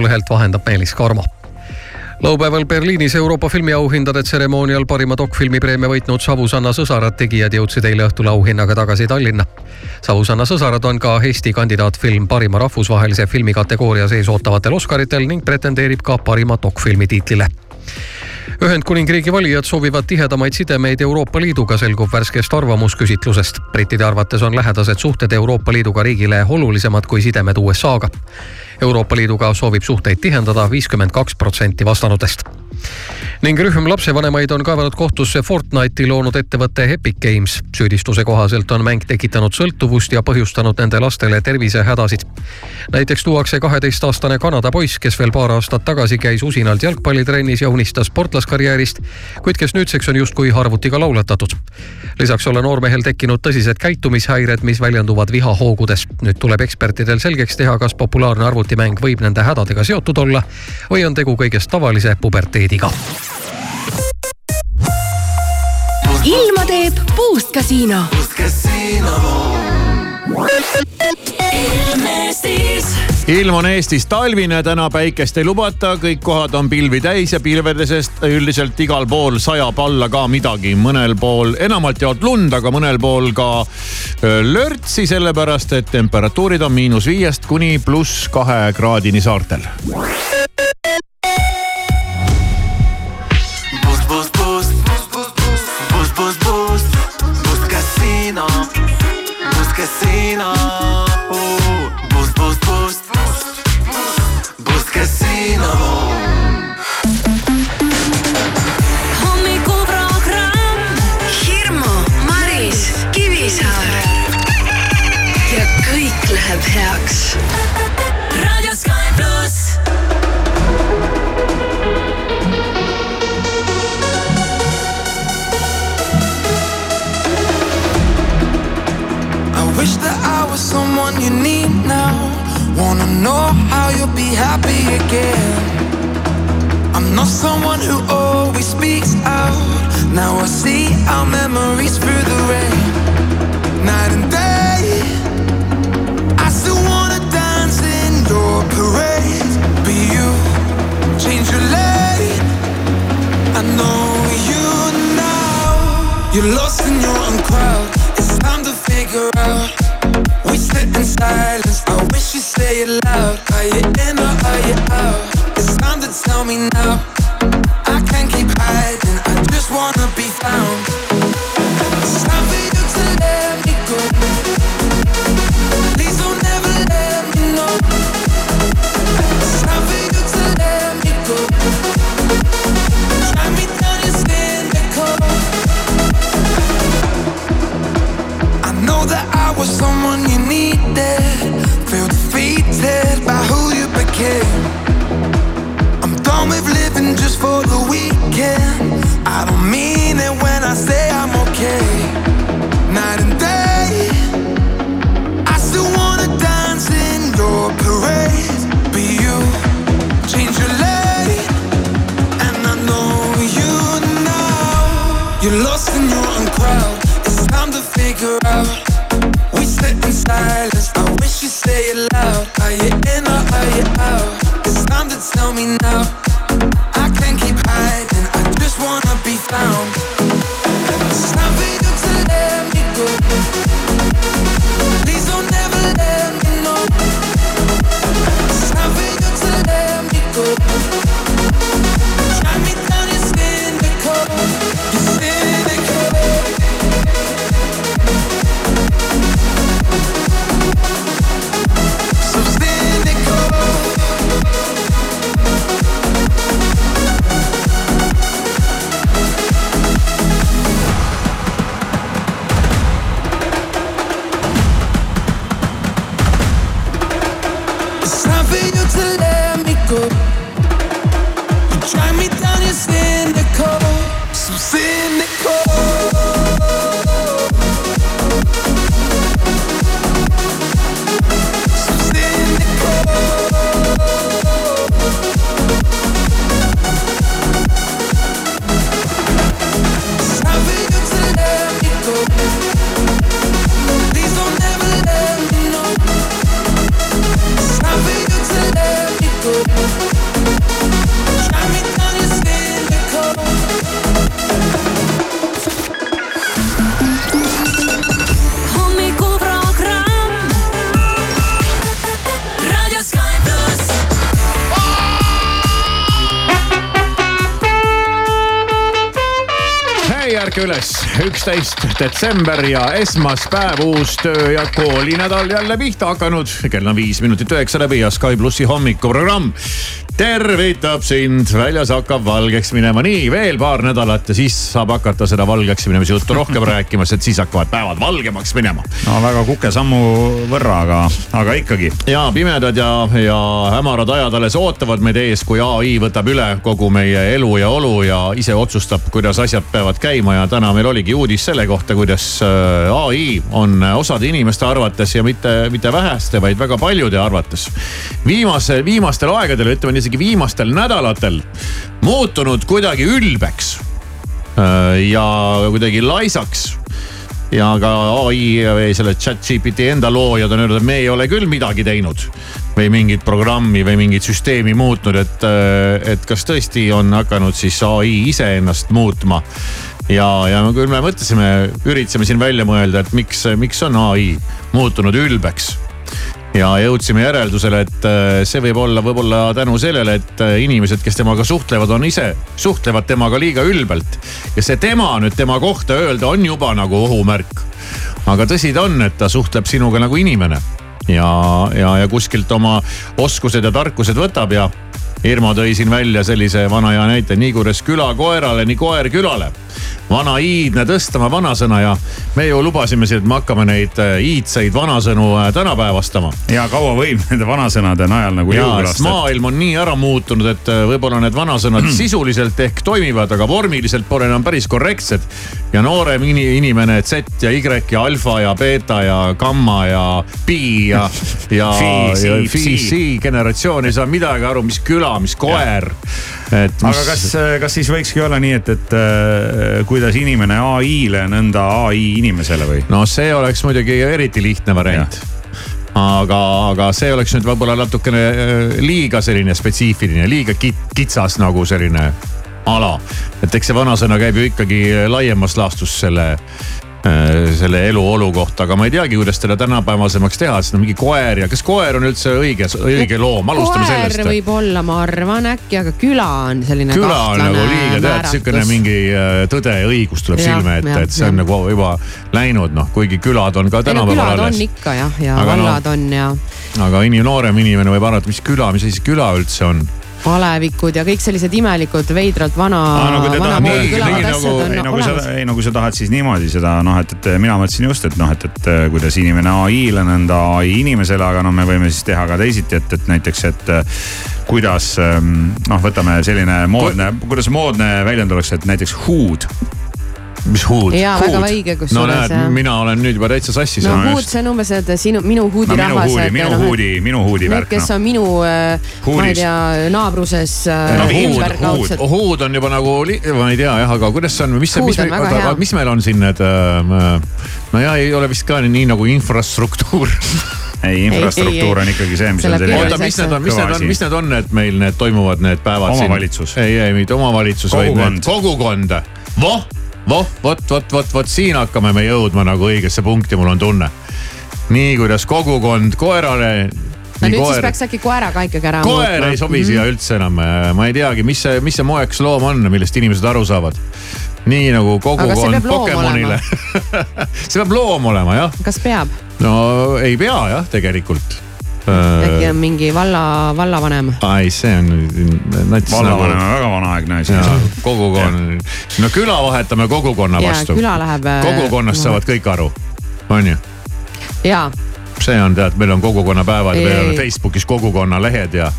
lehelt vahendab Meelis Karmo laupäeval Berliinis Euroopa filmiauhindade tseremoonial parima dokfilmi preemia võitnud Savusanna sõsarad tegijad jõudsid eile õhtul auhinnaga tagasi Tallinna. Savusanna sõsarad on ka Eesti kandidaatfilm parima rahvusvahelise filmi kategooria sees ootavatel Oscaritel ning pretendeerib ka parima dokfilmi tiitlile Ühendkuningriigi valijad soovivad tihedamaid sidemeid Euroopa Liiduga, selgub värskest arvamusküsitlusest. brittide arvates on lähedased suhted Euroopa Liiduga riigile olulisemad kui sidemed USA-ga. Euroopa Liiduga soovib suhteid tihendada viiskümmend kaks protsenti vastanutest ning rühm lapsevanemaid on kaevanud kohtusse Fortnite'i loonud ettevõtte Epic Games. süüdistuse kohaselt on mäng tekitanud sõltuvust ja põhjustanud nende lastele tervisehädasid. näiteks tuuakse kaheteistaastane Kanada poiss, kes veel paar aastat tagasi käis usinalt jalgpallitrennis ja unistas sportlaskarjäärist, kuid kes nüüdseks on justkui arvutiga lauletatud. lisaks ole noormehel tekkinud tõsised käitumishäired, mis väljenduvad vihahoogudes. nüüd tuleb ekspertidel selgeks teha, kas populaarne arvutimäng võib nende hädadega seotud olla või on tegu kõigest tavalise puberteediga ilma teeb Puust. Puust Casino. Ilm on Eestis talvine, täna päikest ei lubata, kõik kohad on pilvi täis ja pilvedest üldiselt igal pool sajab alla ka midagi. mõnel pool enamalt jaolt lund, aga mõnel pool ka lörtsi, sellepärast et temperatuurid on miinus viiest kuni pluss kahe kraadini saartel. Casino. Uh, kõik läheb heaks. raadio Sky wish that I was someone you need now. Wanna know how you'll be happy again. I'm not someone who always speaks out. Now I see our memories through üksteist detsember ja esmaspäev, uus töö ja koolinädal jälle pihta hakanud. kell on viis minutit üheksa läbi ja Sky plussi hommikuprogramm tervitab sind, väljas hakkab valgeks minema, nii veel paar nädalat ja siis saab hakata seda valgeks minemise juttu rohkem rääkima, sest siis hakkavad päevad valgemaks minema. no väga kukesammu võrra, aga, aga ikkagi. ja pimedad ja, ja hämarad ajad alles ootavad meid ees, kui ai võtab üle kogu meie elu ja olu ja ise otsustab, kuidas asjad peavad käima ja täna meil oligi uudis selle kohta, kuidas äh, ai on osade inimeste arvates ja mitte, mitte väheste, vaid väga paljude arvates viimase, viimastel aegadel, ütleme isegi viimastel nädalatel muutunud kuidagi ülbeks äh, ja kuidagi laisaks ja ka ai või selle chat GPT enda loojad on öelnud, et me ei ole küll midagi teinud või mingit programmi või mingit süsteemi muutnud, et, et kas tõesti on hakanud siis ai iseennast muutma. ja, ja küll me mõtlesime, üritasime siin välja mõelda, et miks, miks on ai muutunud ülbeks ja jõudsime järeldusele, et äh, see võib olla võib-olla tänu sellele, et äh, inimesed, kes temaga suhtlevad, on ise, suhtlevad temaga liiga ülbelt. ja see tema nüüd tema kohta öelda on juba nagu ohumärk. aga tõsi ta on, et ta suhtleb sinuga nagu inimene ja, ja, ja kuskilt oma oskused ja tarkused võtab ja Irmo tõi siin välja sellise vana hea näite, nii kuidas küla koerale, nii koer külale. vana iidne tõstama vanasõna ja me ju lubasime siin, et me hakkame neid äh, iidseid vanasõnu äh, tänapäevastama ja kaua võib nende vanasõnade najal nagu ja lasta. maailm on nii ära muutunud, et äh, võib-olla need vanasõnad sisuliselt ehk toimivad, aga vormiliselt pole enam päris korrektsed. ja noorem ini- inimene Z ja Y ja alfa ja beeta ja gamma ja pi ja, ja Phi, Psi, ja Psi. Phi, Psi generatsioon ei saa midagi aru, mis küla, mis koer. et aga kas, kas siis võikski olla nii, et, et äh, kuidas inimene ai-le, nõnda ai inimesele või? no see oleks muidugi eriti lihtne variant aga, aga see oleks nüüd võib-olla natukene äh, liiga selline spetsiifiline, liiga kit, kitsas nagu selline ala. et eks see vanasõna käib ju ikkagi laiemas laastus selle, selle eluolu kohta, aga ma ei teagi, kuidas teda tänapäevasemaks teha, sest no mingi koer ja kas koer on üldse õige, õige loom, alustame koer sellest. võib olla, ma arvan äkki, aga küla on selline küla on nagu liiga tead, sihukene mingi äh, tõde ja õigus tuleb Jah, silme ette, et see on jah. nagu juba läinud noh, kuigi külad on ka tänapäeval külad alles on. ikka jah, ja Aga no- vallad on ja aga inim-, noorem inimene võib arvata, mis küla, mis asi see küla üldse on. Alevikud ja kõik sellised imelikud veidrad vana no nagu- ei no kui sa, ei no kui sa tahad siis niimoodi seda noh, et, et mina mõtlesin just, et noh, et, et kuidas inimene ai-le, nõnda ai inimesele, aga noh, me võime siis teha ka teisiti, et, et näiteks, et äh, kuidas ähm, noh, võtame selline moodne, kuidas moodne väljend oleks, et näiteks huud. Mis huud? Jaa, väga õige no kusjuures, näed jah., mina olen nüüd juba täitsa sassis no no,. huud, see on umbes, et sinu, minu no minu huudirahvas huudi, minu huudi, minu huudi Need, värk kes noh. on minu, ma ei tea, naabruses äh, No huud, ümberkaudsed. huud on juba nagu, ma ei tea jah, aga kuidas see on, mis mis hea., mis meil on siin need äh,, no ja ei ole vist ka nii nagu infrastruktuur. ei, infrastruktuur on ikkagi see, mis on selline oota, mis need on, mis need on, mis need on, et meil need toimuvad, need päevad Omavalitsus. siin? ei, ei mitte omavalitsus, vaid need kogukond. voh, voh, vot, vot, vot, vot siin hakkame me jõudma nagu õigesse punkti, mul on tunne. nii kuidas kogukond koerale. no nüüd siis peaks äkki koera ka ikkagi ära koer ei sobi siia üldse enam, ma ei teagi, mis see, mis see moeks loom on, millest inimesed aru saavad. nii nagu kogukond Pokemonile. see peab loom olema jah, kas peab? no ei pea jah, tegelikult. Äkki on mingi valla, vallavanem? ai, see on nats vallavanem nagu. on väga vanaaegne asi. kogukond, no küla vahetame kogukonna ja vastu. küla läheb. äh, kogukonnast saavad kõik aru, on ju ja, see on tead, meil on kogukonnapäevad ja meil on Ei. Facebookis kogukonna lehed ja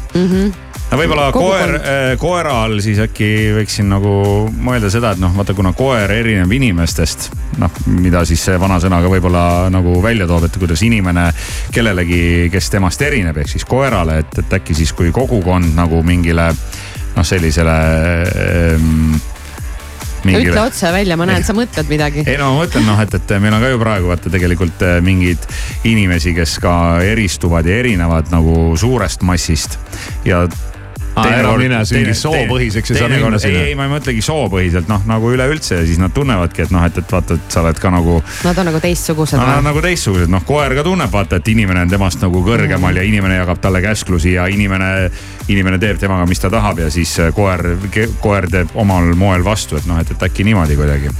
no võib-olla koer Kogukond., koera all siis äkki võiksin nagu mõelda seda, et noh, vaata kuna koer erineb inimestest, noh, mida siis see vanasõna ka võib-olla nagu välja toob, et kuidas inimene kellelegi, kes temast erineb, ehk siis koerale, et, et äkki siis kui kogukond nagu mingile noh, sellisele ähm,. ütle otse välja, ma näen, sa mõtled midagi. ei no ma mõtlen noh, et, et meil on ka ju praegu vaata tegelikult äh, mingeid inimesi, kes ka eristuvad ja erinevad nagu suurest massist ja ära mine mingi soopõhiseks ei saa minna ei, ei, sinna. ma ei mõtlegi soopõhiselt, noh nagu üleüldse ja siis nad tunnevadki, et noh, et, et vaata, et sa oled ka nagu Nad on nagu teistsugused no, no, või? nagu teistsugused, noh koer ka tunneb, vaata, et inimene on temast nagu kõrgemal ja inimene jagab talle käsklusi ja inimene, inimene teeb temaga, mis ta tahab ja siis äh, koer, koer teeb omal moel vastu, et noh, et, et äkki niimoodi kuidagi.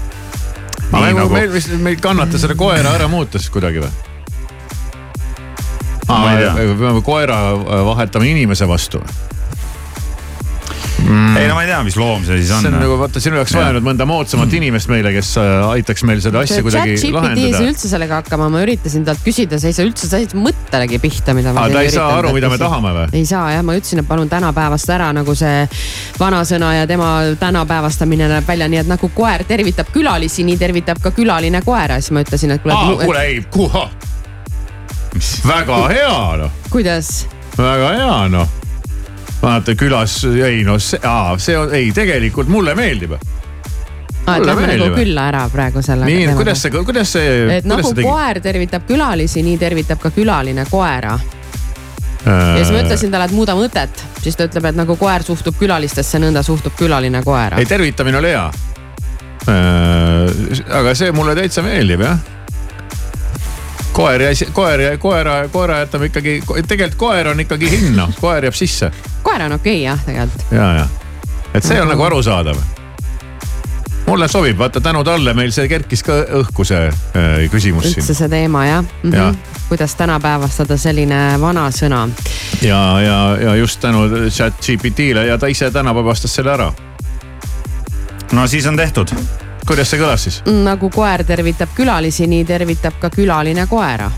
aga nagu meil vist, meil ei kannata selle koera ära muuta siis kuidagi või? Ei me peame koera äh, vahetama inimese vastu. Ei no ma ei tea, mis loom see siis see on on. nagu vaata, siin oleks vaja nüüd mõnda moodsamat inimest meile, kes äh, aitaks meil seda asja kuidagi chat GPT ei saa lahendada. üldse sellega hakkama, ma üritasin talt küsida, sa ei saa üldse, sa ei saa mõttelegi pihta, mida ma ta ei saa aru, mida me tahame või? ei saa jah, ma ütlesin, et palun tänapäevast ära nagu see vanasõna ja tema tänapäevastamine näeb välja nii, et nagu koer tervitab külalisi, nii tervitab ka külaline koera, siis ma ütlesin, et kuule, kuule ei, kuha. väga hea noh, kuidas, väga hea noh. Vaata külas, ei no see, aa, see on, ei tegelikult mulle meeldib. et Mulle lähme nagu külla ära praegu sellega. nii, kuidas see, kuidas see, et nagu koer tervitab külalisi, nii tervitab ka külaline koera. ja siis ma ütlesin talle, et muuda mõtet, siis ta ütleb, et nagu koer suhtub külalistesse, nõnda suhtub külaline koera ei, tervitamine oli hea. aga see mulle täitsa meeldib jah. Koer jäi, koer jäi, koera, koera jätame ikkagi, tegelikult koer on ikkagi hinna, koer jääb sisse koer on okei okay, jah, tegelikult. ja, ja. et see on nagu arusaadav. mulle sobib, vaata tänu talle meil see kerkis ka õhku see äh, küsimus üldse siin. see teema jah mm -hmm. Jah.. kuidas tänapäevastada selline vanasõna. ja, ja, ja just tänu chat GPT-le ja ta ise tänapäevastas selle ära. no siis on tehtud. Kuidas see kõlas siis? nagu koer tervitab külalisi, nii tervitab ka külaline koera.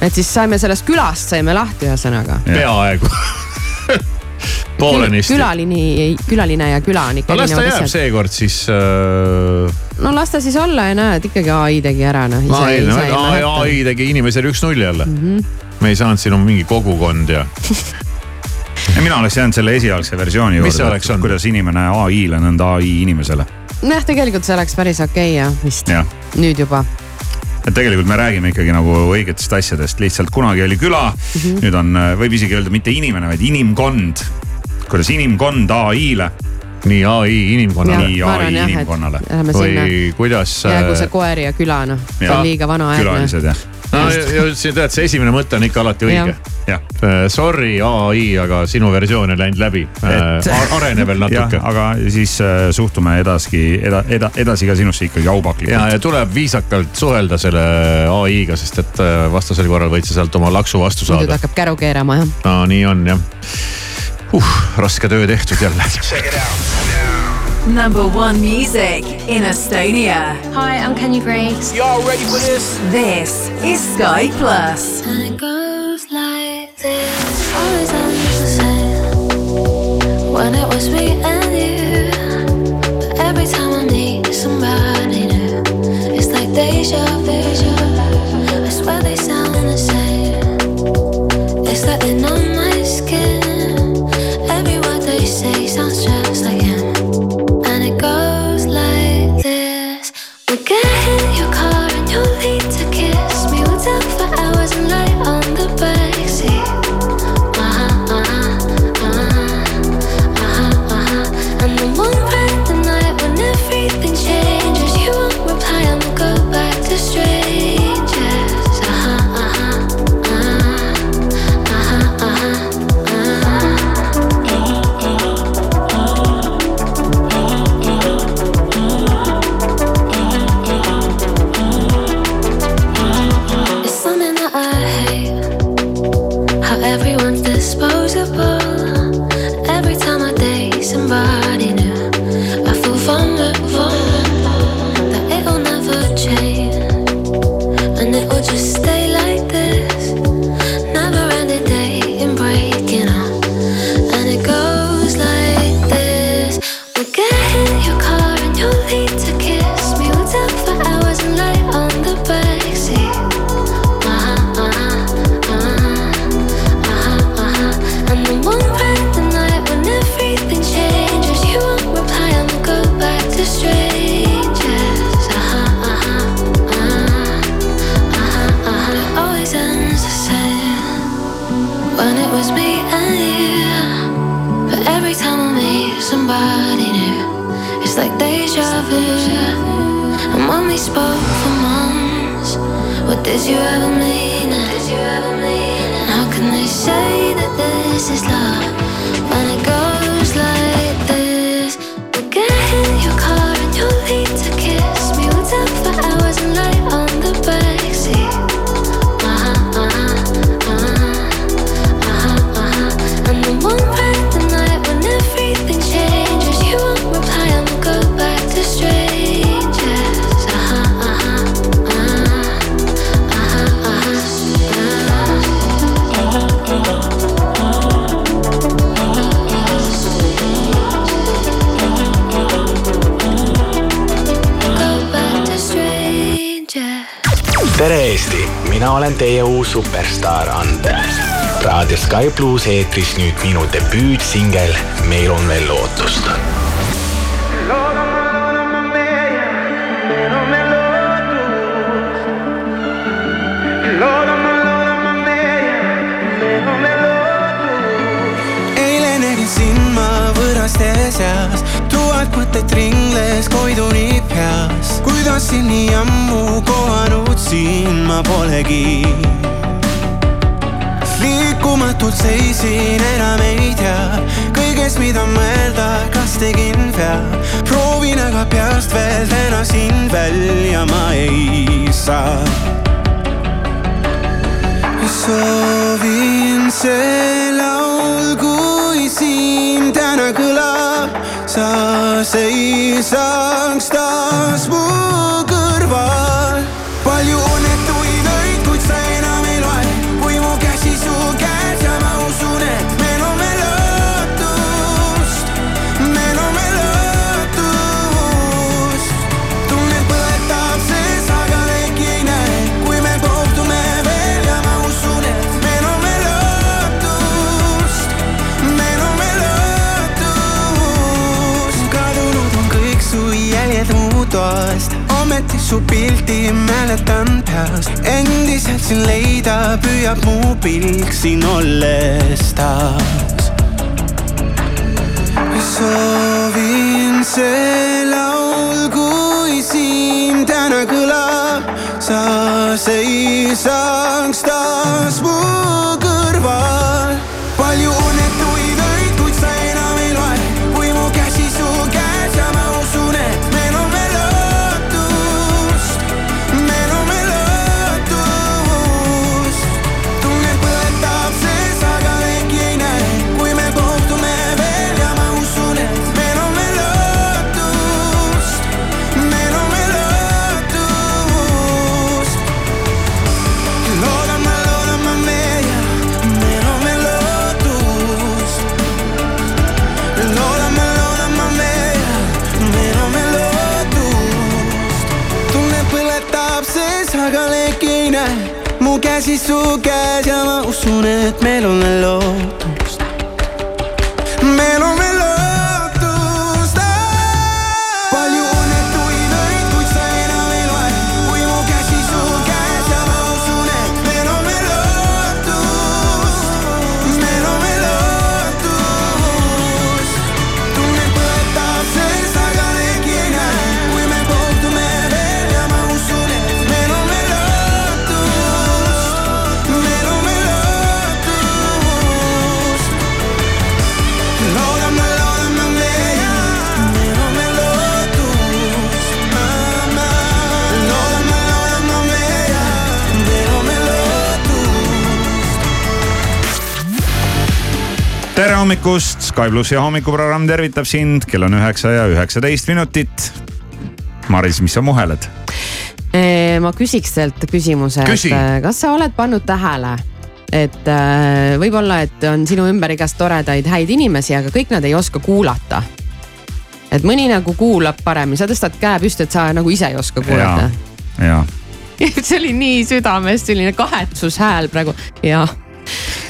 et siis saime sellest külast saime lahti ühesõnaga. peaaegu. poolenisti. külaline, külaline ja küla on ikka no las ta jääb. seekord siis äh,. no las ta siis olla ja näed, ikkagi ai tegi ära noh. ai, ai tegi inimesele üks-nulli jälle mm. Mhm. -hmm. me ei saanud siin oma mingi kogukond ja mina oleks jäänud selle esialgse versiooni juurde kuidas inimene ai-le, nõnda ai inimesele. nojah, tegelikult see oleks päris okei okay, jah vist, jah, nüüd juba. et tegelikult me räägime ikkagi nagu õigetest asjadest, lihtsalt kunagi oli küla mm. -hmm. nüüd on, võib isegi öelda mitte inimene, vaid inimkond. kuidas inimkond ai-le nii ai inimkonnale Nii ai inimkonnale. Lähme sinna, või kuidas jäägu see äh,. koer ja küla noh, see Ja, on liiga vana aegne. külalised jah, no ja siin tead, see esimene mõte on ikka alati õige Jah.. jah. Sorry ai, aga sinu versioon ei läinud läbi. Et- arene veel natuke, aga siis äh, suhtume edaski, eda-, eda-, edasi ka sinusse ikkagi ja, aupaklikult. ja tuleb viisakalt suhelda selle ai-ga, sest et äh, vastasel korral võid sa sealt oma laksu vastu muidu ta saada. hakkab käru keerama jah. no nii on jah uh,. raske töö tehtud jälle. Number one music in Estonia. Hi, I'm Kenya Grace. This is Sky Plus. Somebody new. It's like deja vu. And when we spoke for months, what did you ever mean? How can they say that this is love mina olen teie uus superstaar Ande. raadio Sky pluss eetris nüüd minu debüütsingel Meil on veel lootust. Mõtet ringles koiduni peas. kuidas sind nii ammu kohanud siin ma polegi. liikumatult seisin, enam ei tea kõigest, mida mõelda, kas tegin vea. proovin aga peast veel täna sind välja ma ei saa soovin see laul, kui siin täna kõlab, sa seisaks taas mu kõrval. hommikust, Sky plussi hommikuprogramm tervitab sind, kell on üheksa ja üheksateist minutit. Maris, mis sa muheled? ma küsiks teilt küsimuse, Küsi. et äh, kas sa oled pannud tähele, et äh, võib-olla, et on sinu ümber igast toredaid häid inimesi, aga kõik nad ei oska kuulata. et mõni nagu kuulab paremini, sa tõstad käe püsti, et sa nagu ise ei oska kuulata. ja, see oli nii südamest selline kahetsushääl praegu ja.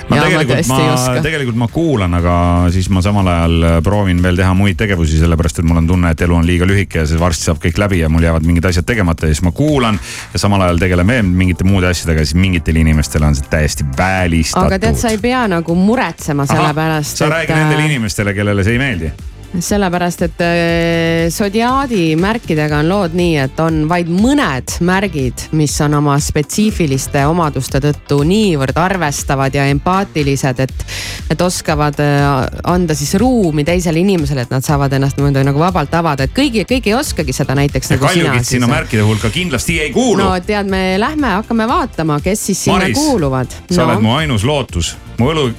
Ma ja tegelikult, ma tegelikult ma kuulan, aga siis ma samal ajal äh, proovin veel teha muid tegevusi, sellepärast et mul on tunne, et elu on liiga lühike ja see varsti saab kõik läbi ja mul jäävad mingid asjad tegemata ja siis ma kuulan ja samal ajal tegelen veel mingite muude asjadega, siis mingitel inimestel on see täiesti välistatud. aga tead, sa ei pea nagu muretsema selle pärast. sa räägi nendele inimestele, kellele see ei meeldi. Sellepärast et äh, sodiaadi märkidega on lood nii, et on vaid mõned märgid, mis on oma spetsiifiliste omaduste tõttu niivõrd arvestavad ja empaatilised, et, et oskavad äh, anda siis ruumi teisele inimesele, et nad saavad ennast niimoodi nagu vabalt avada, et kõigi, kõik ei oskagi seda näiteks nagu sina kaljukid sinna märkide hulka kindlasti ei kuulu. No tead, me lähme, hakkame vaatama, kes siis sinna Maris, kuuluvad. sa no, oled mu ainus lootus, mu õlu,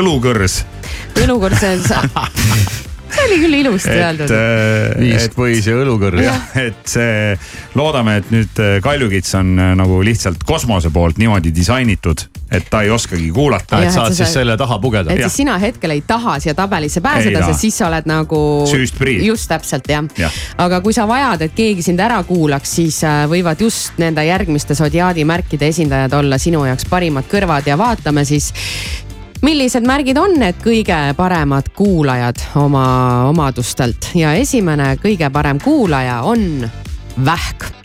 õlukõrs. õlukõrs see oli küll ilusti öeldud. äh, viispõis ja õlukõrr. jah, et see, loodame, et nüüd äh, kaljukits on äh, nagu lihtsalt kosmose poolt niimoodi disainitud, et ta ei oskagi kuulata. et saad siis selle taha pugeda. et siis sina hetkel ei taha siia tabelisse pääseda, sest siis sa oled nagu. süüst prii. just täpselt jah ja. ja.. aga kui sa vajad, et keegi sind ära kuulaks, siis võivad just nende järgmiste sodiaadi märkide esindajad olla sinu jaoks parimad kõrvad ja vaatame siis millised märgid on need kõige paremad kuulajad oma omadustelt? Ja esimene kõige parem kuulaja on vähk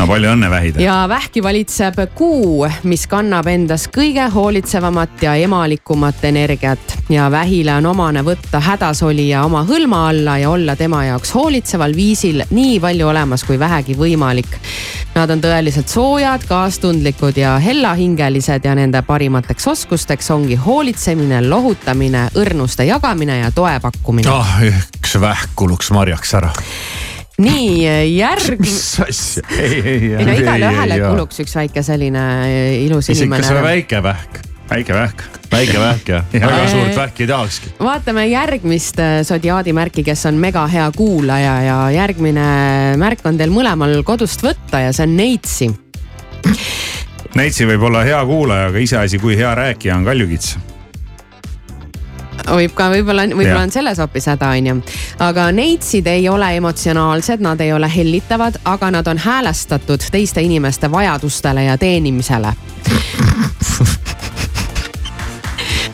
no palju õnne vähida. ja vähki valitseb kuu, mis kannab endas kõige hoolitsevamat ja emalikumat energiat ja vähile on omane võtta hädasolija oma hõlma alla ja olla tema jaoks hoolitseval viisil nii palju olemas kui vähegi võimalik. Nad on tõeliselt soojad, kaastundlikud ja hellahingelised ja nende parimateks oskusteks ongi hoolitsemine, lohutamine, õrnuste jagamine ja toe pakkumine. ah, üks vähk kuluks marjaks ära nii järg. mis asja? ei, ei, ei no igale ühele kuluks üks väike selline ilus inimene. isegi kas või väike vähk? väike vähk. väike vähk jah ja. väga suurt vähki ei tahakski. vaatame järgmist äh, sodiaadi märki, kes on mega hea kuulaja ja järgmine märk on teil mõlemal kodust võtta ja see on Neitsi. Neitsi võib olla hea kuulaja, aga iseasi, kui hea rääkija on kaljukits võib ka võib-olla, võib-olla on selles hoopis häda, onju. aga neitsid ei ole emotsionaalsed, nad ei ole hellitavad, aga nad on häälestatud teiste inimeste vajadustele ja teenimisele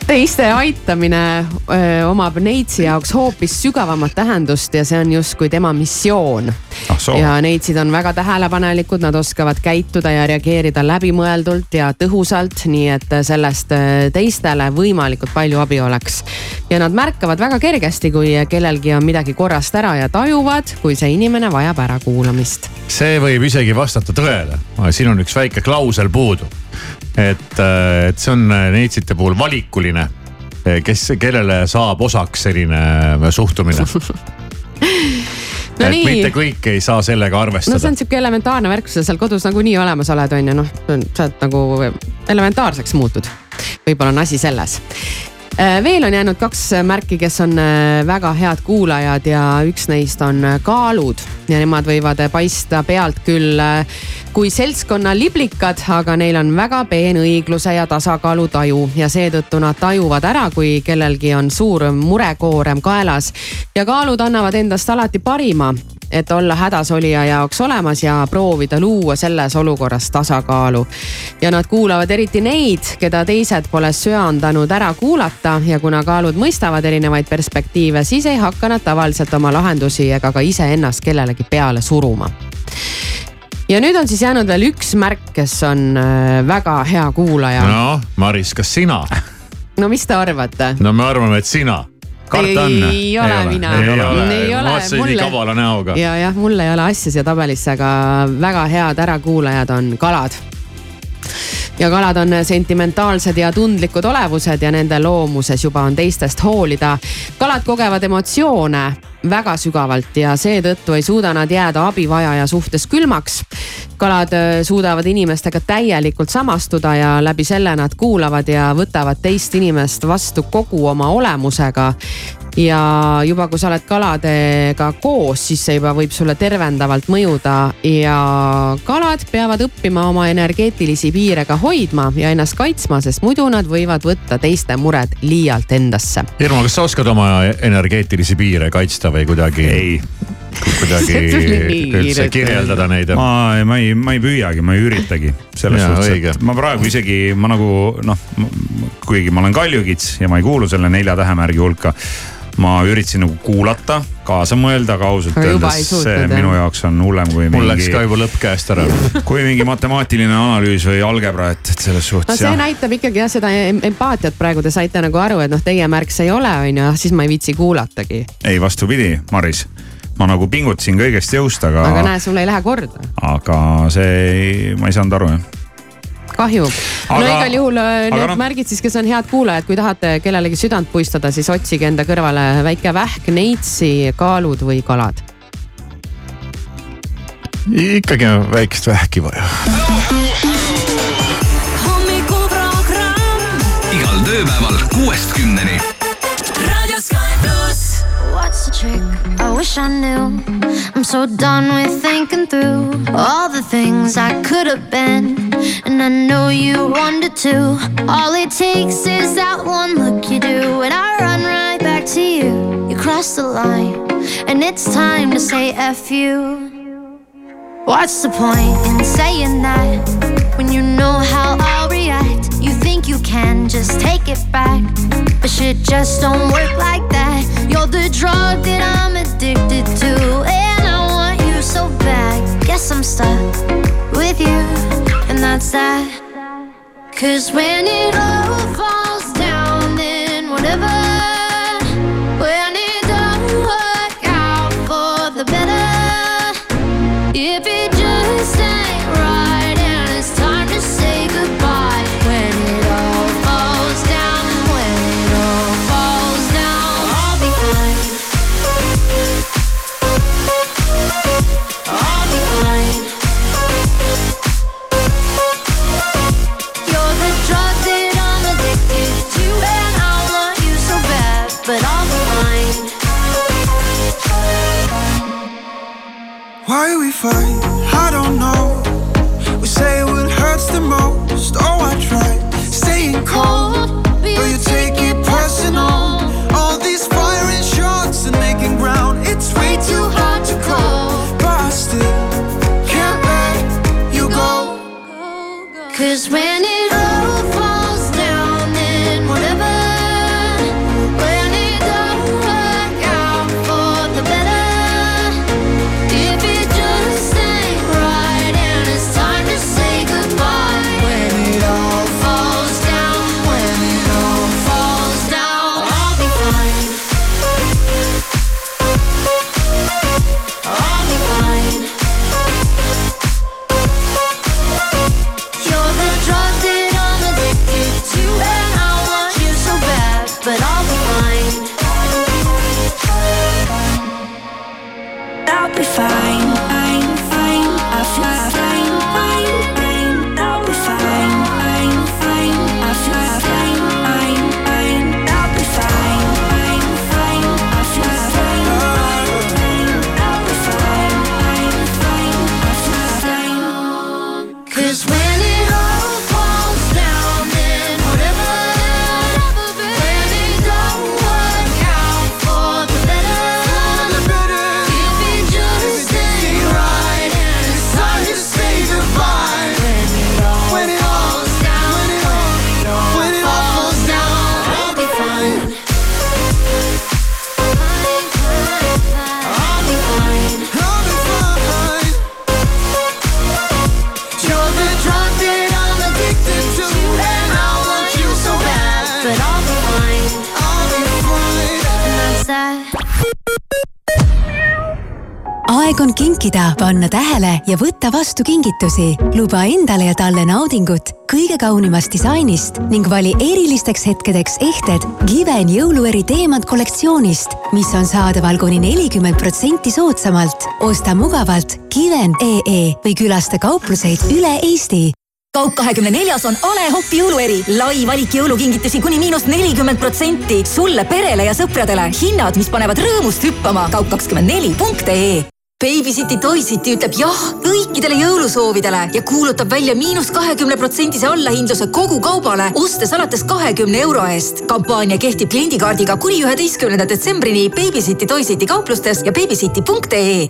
teiste aitamine öö, omab Neitsi jaoks hoopis sügavamat tähendust ja see on justkui tema missioon ah,. ja Neitsid on väga tähelepanelikud, nad oskavad käituda ja reageerida läbimõeldult ja tõhusalt, nii et sellest teistele võimalikult palju abi oleks. ja nad märkavad väga kergesti, kui kellelgi on midagi korrast ära ja tajuvad, kui see inimene vajab ärakuulamist. see võib isegi vastata tõele, siin on üks väike klausel puudu et, et see on neitsite puhul valikuline, kes, kellele saab osaks selline suhtumine No et nii. mitte kõik ei saa sellega arvestada. no see on sihuke elementaarne värk, sa seal kodus nagunii olemas oled, on ju, noh, sa oled nagu elementaarseks muutud. võib-olla on asi selles. Veel on jäänud kaks märki, kes on äh, väga head kuulajad ja üks neist on äh, kaalud. Ja nemad võivad paista pealt küll äh, kui seltskonna liblikad, aga neil on väga peen õigluse ja tasakaalu taju. Ja seetõttu nad tajuvad ära, kui kellelgi on suur murekoorem kaelas. Ja kaalud annavad endast alati parima et olla hädasolija jaoks olemas ja proovida luua selles olukorras tasakaalu. ja nad kuulavad eriti neid, keda teised pole söandanud ära kuulata ja kuna kaalud mõistavad erinevaid perspektiive, siis ei hakka nad tavaliselt oma lahendusi ega ka iseennast kellelegi peale suruma ja nüüd on siis jäänud veel üks märk, kes on äh, väga hea kuulaja. noh, Maris, kas sina? no mis te arvate? no me arvame, et sina karta on? ei ole mina. ei ole, ei ole. vaatasin nii kavala näoga. ja jah, mul ei ole asja siia tabelisse, aga väga head ärakuulajad on kalad ja kalad on sentimentaalsed ja tundlikud olevused ja nende loomuses juba on teistest hoolida. kalad kogevad emotsioone väga sügavalt ja seetõttu ei suuda nad jääda abivajaja suhtes külmaks. kalad äh, suudavad inimestega täielikult samastuda ja läbi selle nad kuulavad ja võtavad teist inimest vastu kogu oma olemusega ja juba, kui sa oled kaladega koos, siis see juba võib sulle tervendavalt mõjuda ja kalad peavad õppima oma energeetilisi piire ka hoidma ja ennast kaitsma, sest muidu nad võivad võtta teiste mured liialt endasse. Irma, kas sa oskad oma energeetilisi piire kaitsta või kuidagi? ei kuidagi üldse kirjeldada neid? ma, ma ei, ma ei püüagi, ma ei üritagi. selles Jaa, suhtes, et ma praegu isegi, ma nagu noh, kuigi ma olen kaljukits ja ma ei kuulu selle nelja tähemärgi hulka ma üritasin nagu kuulata, kaasa mõelda, aga ausalt ei öeldes see jah? minu jaoks on hullem kui mul läks mingi ka juba lõpp käest ära. kui mingi matemaatiline analüüs või algebra, et, et selles no suhtes see jah. näitab ikkagi jah seda em- empaatiat praegu te saite nagu aru, et noh, teie märk see ei ole, on ju, siis ma ei viitsi kuulatagi. ei, vastupidi, Maris, ma nagu pingutasin kõigest jõust, aga aga, näe, sul ei lähe korda, aga see, ma ei saanud aru jah. kahju. no igal juhul äh, need noh- märgid siis, kes on head kuulajad, kui tahate kellelegi südant puistada, siis otsige enda kõrvale väike vähk, neitsi, kaalud või kalad. ikkagi on väikest vähki vaja. igal tööpäeval kuuest kümneni. What's the trick? I wish I knew. I'm so done with thinking through all the things I could have been. And I know you wanted to. All it takes is that one look you do, and I run right back to you. You cross the line, and it's time to say F you. What's the point in saying that when you know how I'll can just take it back, but shit just don't work like that. You're the drug that I'm addicted to, and I want you so bad. Guess I'm stuck with you, and that's that. Cause when it all falls aeg on kinkida, panna tähele ja võtta vastu kingitusi. luba endale ja talle naudingut kõige kaunimast disainist ning vali erilisteks hetkedeks ehted Given jõulueri teemant kollektsioonist, mis on saadaval kuni nelikümmend protsenti soodsamalt. osta mugavalt Given.ee või külasta kaupluseid üle Eesti kaup kahekümne neljas on A Le Coq'i jõulueri, lai valik jõulukingitusi kuni miinus nelikümmend protsenti sulle, perele ja sõpradele. hinnad, mis panevad rõõmust hüppama. kaup kakskümmend neli punkt ee Babysiti Toysiti ütleb jah kõikidele jõulusoovidele ja kuulutab välja miinus kahekümne protsendise allahindluse kogu kaubale, ostes alates kahekümne euro eest. kampaania kehtib kliendikaardiga kuni üheteistkümnenda detsembrini Babysiti Toysiti kauplustes ja babysiti.ee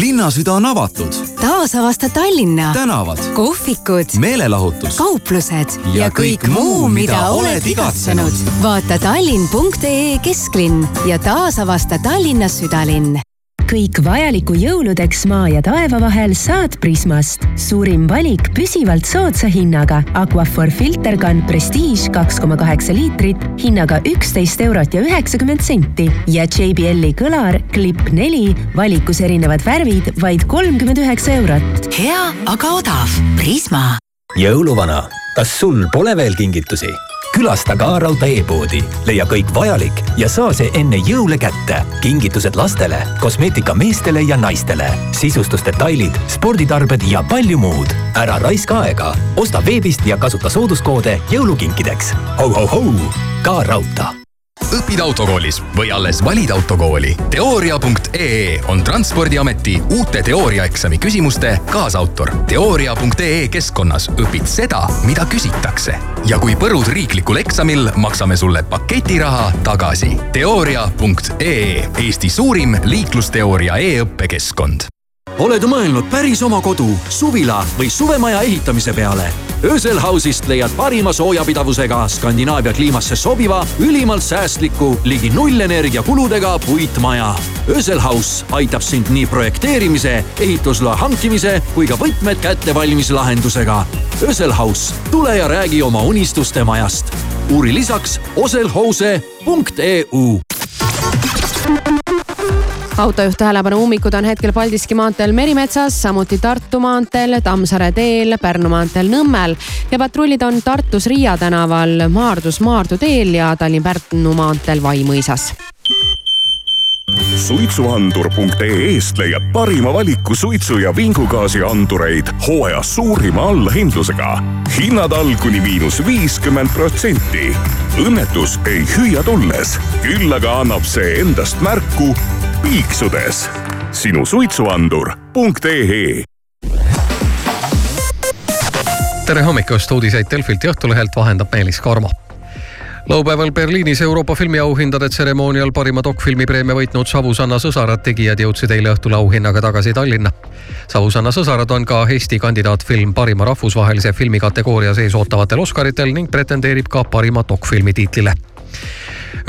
Linnasüda on avatud. taasavasta Tallinna. tänavad, kohvikud, meelelahutus, kauplused Ja kõik kõik muu, mida oled igatsenud. vaata tallinn.ee kesklinn ja taasavasta Tallinna südalinn kõik vajaliku jõuludeks maa ja taeva vahel saad Prismast. suurim valik püsivalt soodsa hinnaga. Aquaphor filterkann Prestige kaks koma kaheksa liitrit hinnaga üksteist eurot ja üheksakümmend senti ja JBL-i kõlar Clip neli valikus erinevad värvid vaid kolmkümmend üheksa eurot. hea, aga odav. Prisma. jõuluvana, kas sul pole veel kingitusi? Külasta ka Rauta e-poodi, leia kõik vajalik ja saa see enne jõule kätte. kingitused lastele, kosmeetika meestele ja naistele, sisustusdetailid, sporditarbed ja palju muud. ära raiska aega, osta veebist ja kasuta sooduskoode jõulukinkideks ho,. ho-ho-hou, ka Rauta õpid autokoolis või alles valid autokooli? teooria.ee on Transpordiameti uute teooriaeksami küsimuste kaasautor. teooria.ee keskkonnas õpid seda, mida küsitakse. ja kui põrud riiklikul eksamil, maksame sulle paketiraha tagasi. teooria.ee, Eesti suurim liiklusteooria e-õppekeskkond oled mõelnud päris oma kodu, suvila või suvemaja ehitamise peale? Ösel House'ist leiad parima soojapidavusega Skandinaavia kliimasse sobiva, ülimalt säästliku, ligi nullenergia kuludega puitmaja. Ösel House aitab sind nii projekteerimise, ehitusloa hankimise kui ka võtmed kätte valmis lahendusega. Ösel House, tule ja räägi oma unistuste majast. uuri lisaks oselhouse.eu autojuht tähelepanu, ummikud on hetkel Paldiski maanteel Merimetsas, samuti Tartu maanteel, Tammsaare teel, Pärnu maanteel Nõmmel ja patrullid on Tartus Riia tänaval, Maardus Maardu teel ja Tallinn-Pärnu maanteel Vaimõisas suitsuandur.ee-st leiad parima valiku suitsu- ja vingugaasiandureid hooaja suurima allahindlusega. hinnad all kuni miinus viiskümmend protsenti. õnnetus ei hüüa tulles, küll aga annab see endast märku piiksudes. sinu suitsuandur.ee tere hommikust, uudiseid Delfilt ja Õhtulehelt vahendab Meelis Karmo laupäeval Berliinis Euroopa filmiauhindade tseremoonial parima dokfilmi preemia võitnud Savusanna sõsarad tegijad jõudsid eile õhtul auhinnaga tagasi Tallinna. Savusanna sõsarad on ka Eesti kandidaatfilm parima rahvusvahelise filmi kategooria sees ootavatel Oscaritel ning pretendeerib ka parima dokfilmi tiitlile.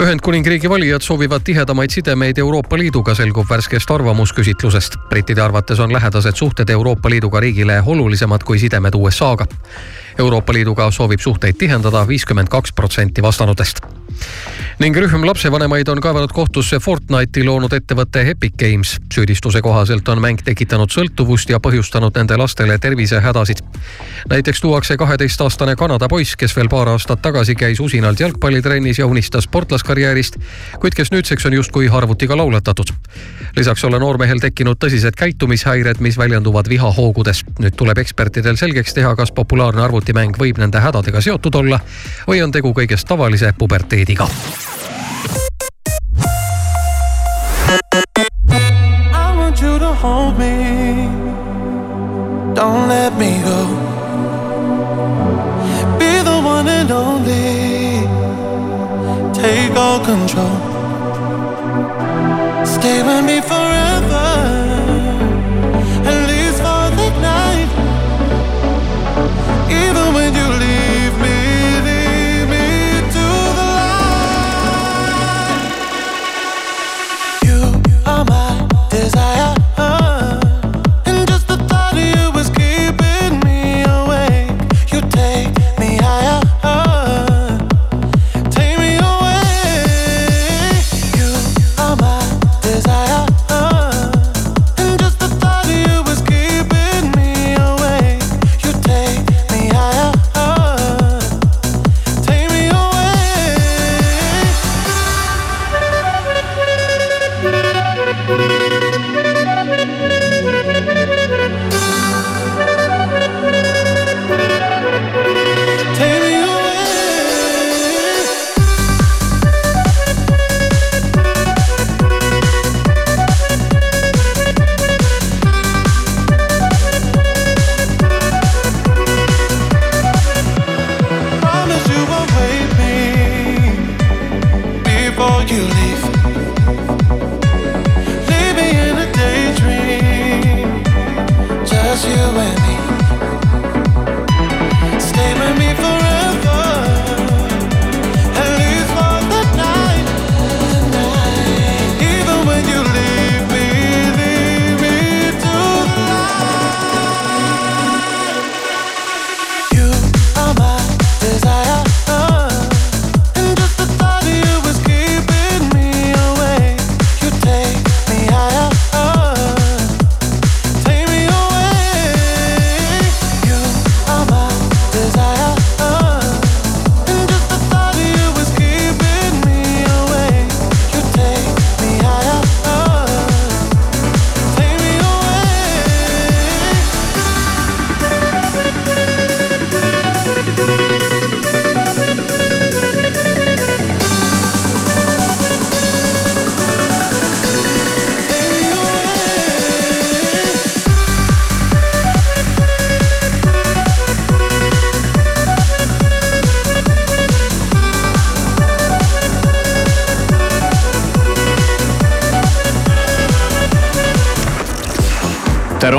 Ühendkuningriigi valijad soovivad tihedamaid sidemeid Euroopa Liiduga, selgub värskest arvamusküsitlusest. brittide arvates on lähedased suhted Euroopa Liiduga riigile olulisemad kui sidemed USA-ga. Euroopa Liiduga soovib suhteid tihendada viiskümmend kaks protsenti vastanutest. Ning rühm lapsevanemaid on kaevanud kohtusse Fortnite'i loonud ettevõtte Epic Games. süüdistuse kohaselt on mäng tekitanud sõltuvust ja põhjustanud nende lastele tervisehädasid. näiteks tuuakse kaheteistaastane Kanada poiss, kes veel paar aastat tagasi käis usinalt jalgpallitrennis ja unistas sportlaskarjäärist, kuid kes nüüdseks on justkui arvutiga laulatatud. lisaks ole noormehel tekkinud tõsised käitumishäired, mis väljenduvad vihahoogudes. nüüd tuleb ekspertidel selgeks teha, kas populaarne arvutimäng võib nende hädadega seotud olla või on tegu kõigest tavalise puberteediga. político. Don't let me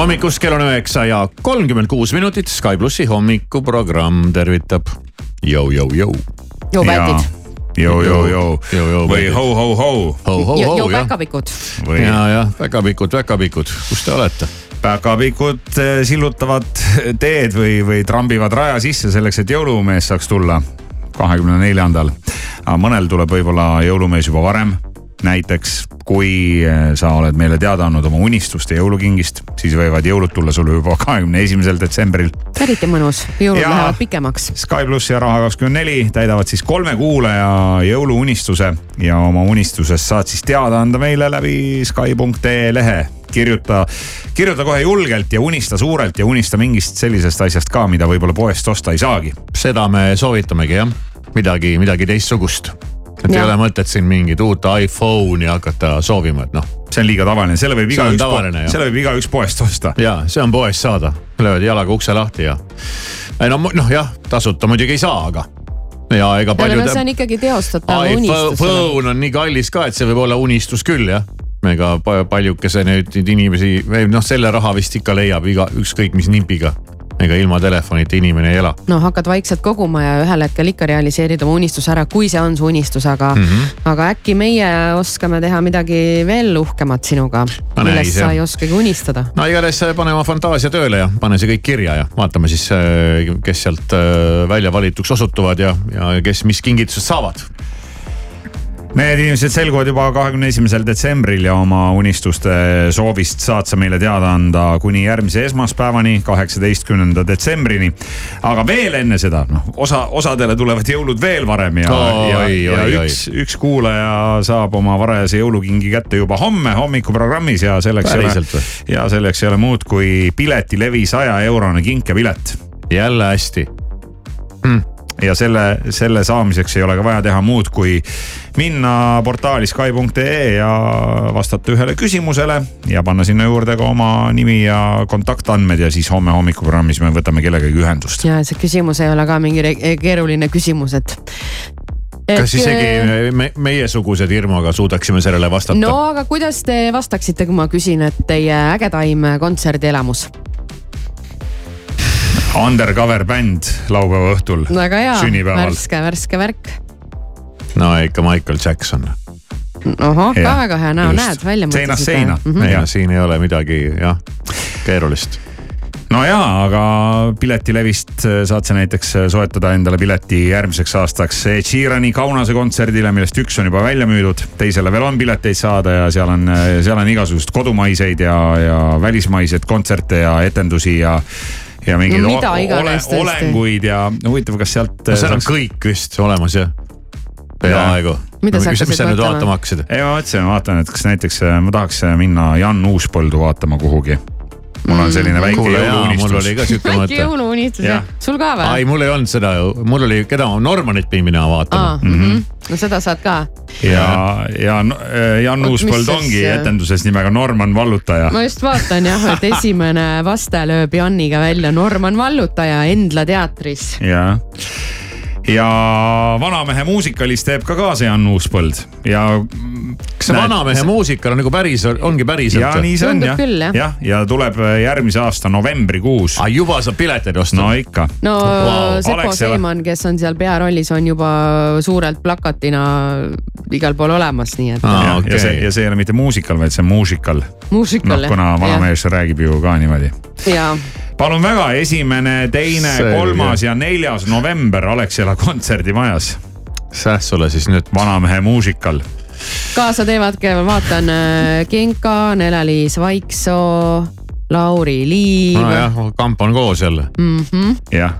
hommikust, kell on üheksa ja kolmkümmend kuus minutit. Sky plussi hommikuprogramm tervitab. Jõu-jõu-jõu. Jõu, bändid. Jõu-jõu-jõu või ho-ho-ho. jõu päkapikud. Või- ja, jah, päkapikud, päkapikud, kus te olete? päkapikud eh, sillutavad teed või, või trambivad raja sisse selleks, et jõulumees saaks tulla kahekümne neljandal. aga mõnel tuleb võib-olla jõulumees juba varem. näiteks kui eh, sa oled meile teada andnud oma unistuste jõulukingist, siis võivad jõulud tulla sulle juba kahekümne esimesel detsembril eriti mõnus, jõulud Jaa. lähevad pikemaks. Sky pluss ja Raha kakskümmend neli täidavad siis kolme kuulaja jõuluunistuse ja oma unistusest saad siis teada anda meile läbi Sky.ee lehe. kirjuta, kirjuta kohe julgelt ja unista suurelt ja unista mingist sellisest asjast ka, mida võib-olla poest osta ei saagi. seda me soovitamegi jah, midagi, midagi teistsugust. et ei Jah. ole mõtet siin mingit uut iPhone'i hakata soovima, et noh. See on liiga tavaline, selle võib igaüks, selle võib igaüks poest osta. ja see on poest saada, löövad jalaga ukse lahti ja. ei no, noh jah, tasuta muidugi ei saa, aga. ja ega no paljud see on ikkagi teostatav unistus. iPhone on nii kallis ka, et see võib olla unistus küll jah. ega pa- paljukese nüüd neid inimesi, noh selle raha vist ikka leiab iga, ükskõik mis nipiga. Ega ilma telefonita inimene ei ela no hakkad vaikselt koguma ja ühel hetkel ikka realiseerid oma unistuse ära, kui see on su unistus, aga mm. -hmm. aga äkki meie oskame teha midagi veel uhkemat sinuga, Pane millest sa ei oskagi unistada. no igatahes pane oma fantaasia tööle ja pane see kõik kirja ja vaatame siis, kes sealt äh, välja valituks osutuvad ja, ja kes mis kingitused saavad. Need inimesed selguvad juba kahekümne esimesel detsembril ja oma unistuste soovist saad sa meile teada anda kuni järgmise esmaspäevani, kaheksateistkümnenda detsembrini. aga veel enne seda, noh osa, osadele tulevad jõulud veel varem ja, ja, Oi, ja oi, üks, üks kuulaja saab oma varajase jõulukingi kätte juba homme hommikuprogrammis ja selleks Päriselt või?, ja selleks ei ole muud kui piletilevi saja eurone kinkepilet jälle hästi mm.. Ja selle, selle saamiseks ei ole ka vaja teha muud, kui minna portaali Sky.ee ja vastata ühele küsimusele ja panna sinna juurde ka oma nimi ja kontaktandmed ja siis homme hommikuprogrammis me võtame kellegagi ühendust. ja see küsimus ei ole ka mingi re- keeruline küsimus, et. kas isegi me, meiesugused Irmoga suudaksime sellele vastata no aga kuidas te vastaksite, kui ma küsin, et teie ägedaim kontserdielamus? Undercover bänd laupäeva õhtul. väga hea, värske, värske värk. no ikka Michael Jackson. ohoh, ka väga hea näo, näed välja Seinast seina mm, -hmm. ja siin ei ole midagi jah, keerulist. no jaa, aga piletilevist saad sa näiteks soetada endale pileti järgmiseks aastaks Ed Sheerani Kaunase kontserdile, millest üks on juba välja müüdud. teisele veel on pileteid saada ja seal on, seal on igasuguseid kodumaiseid ja, ja välismaiseid kontserte ja etendusi ja ja mingeid No mida o- iganes tõesti. olenguid ja huvitav, kas sealt. no seal on kõik vist olemas jah, peaaegu. Mida sa hakkasid vaatama? ei, ma mõtlesin, ma vaatan, et kas näiteks äh, ma tahaks minna Jan Uuspõldu vaatama kuhugi. Mul on selline väike Kuule, jõuluunistus. mul oli ka siuke väike mõte. jõuluunistus Jah. jah, sul ka või ei,? mul ei olnud seda, mul oli, keda ma, Normanit pidin minema vaatama aa, mhm. no seda saad ka. ja, ja äh, Jan Uuspõld ongi etenduses nimega Norman Vallutaja. ma just vaatan jah, et esimene vaste lööb Janiga välja Norman Vallutaja Endla teatris. ja, ja Vanamehe muusikalis teeb ka kaasa Jan Uuspõld ja. kas see Vanamehe muusikal on nagu päris, ongi päriselt? ja nii see on jah, jah, ja tuleb järgmise aasta novembrikuus. juba saab pileteid osta? no ikka. no wow. Sepo Seiman, kes on seal pearollis, on juba suurelt plakatina igal pool olemas, nii et. ja, okay. ja see, ja see ei ole mitte muusikal, vaid see on muusikal. Noh, kuna vanamees räägib ju ka niimoodi. ja palun väga, esimene, teine, kolmas ja neljas november Alexela kontserdimajas. Säh sulle siis nüüd. vanamehe muusikal. kaasa teevadki, ma vaatan äh, Genka, Nele-Liis Vaiksoo, Lauri Liiv nojah, kamp on koos jälle. mm. -hmm. jah,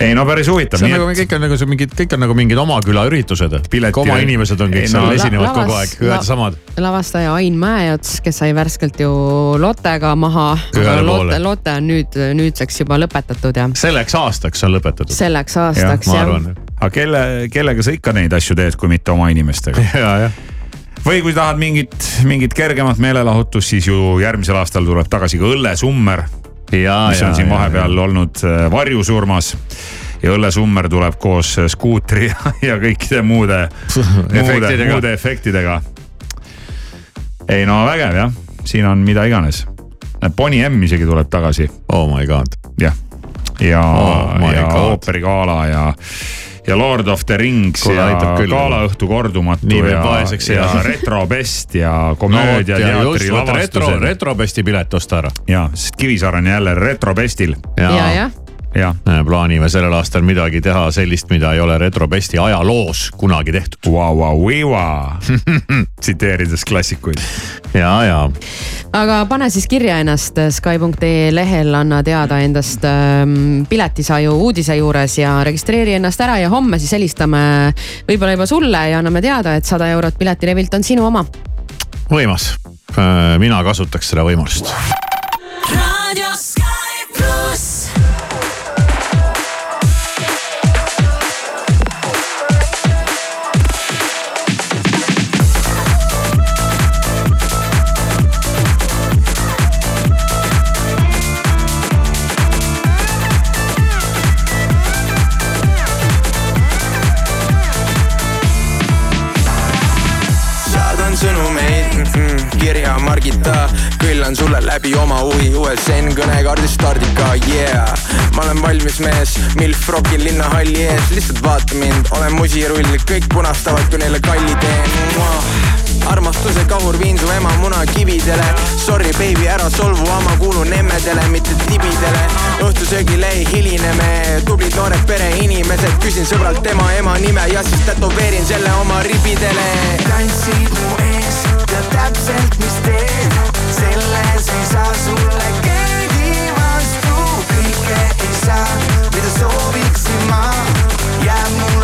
ei no päris huvitav. see on nagu kõik on nagu see mingid, kõik on nagu mingid oma küla üritused. oma inimesed on kõik Ei, seal no- esinevad La- kogu lavas- aeg, ühed la- ja samad. lavastaja Ain Mäeots, kes sai värskelt ju Lottega maha. Lotte, Lotte on nüüd, nüüdseks juba lõpetatud ja selleks aastaks on lõpetatud. selleks aastaks jah, jah.. aga kelle, kellega sa ikka neid asju teed, kui mitte oma inimestega? ja, jah. või kui tahad mingit, mingit kergemat meelelahutust, siis ju järgmisel aastal tuleb tagasi ka õllesummer. Mis on siin vahepeal olnud äh, varjusurmas ja õllesummer tuleb koos äh, skuutri ja, ja kõikide muude, muude, muude efektidega. ei no vägev jah, siin on mida iganes. Bonnie M isegi tuleb tagasi. Oh my god. jah, ja Oh ja God. ooperigala ja, ja Lord of the Rings Kuule, ja galaõhtu kordumatu Nii ja, ja retrobest ja komöödia no, teatri retro, lavastused. retrobesti pilet osta ära. ja, sest Kivisaar on jälle retrobestil. ja, jah. jah, plaanime sellel aastal midagi teha sellist, mida ei ole retrobesti ajaloos kunagi tehtud. Vau, viva, tsiteerides klassikuid. ja, ja aga pane siis kirja ennast Sky.ee lehel, anna teada endast ähm, piletisaju uudise juures ja registreeri ennast ära ja homme siis helistame võib-olla juba sulle ja anname teada, et sada eurot piletilevilt on sinu oma. võimas. mina kasutaks seda võimalust. Kirja Margita, küllan sulle läbi oma huvi USN kõnekaardi stardika, yeah. ma olen valmis mees, milf rokil linnahalli ees, lihtsalt vaata mind, olen musirull, kõik punastavad, kui neile kalli teen. armastuse kahur viin su ema munakividele Sorry baby, ära solvu, ma kuulun emmedele, mitte tibidele. Õhtusöögile ei hiline me, tublid noored pereinimesed, küsin sõbralt tema ema nime ja siis tätoveerin selle oma ribidele. tantsid mu ees, tead täpselt, mis teed, selles ei saa sulle keegi vastu, kõike ei saa, mida sooviksin ma, jääb mulle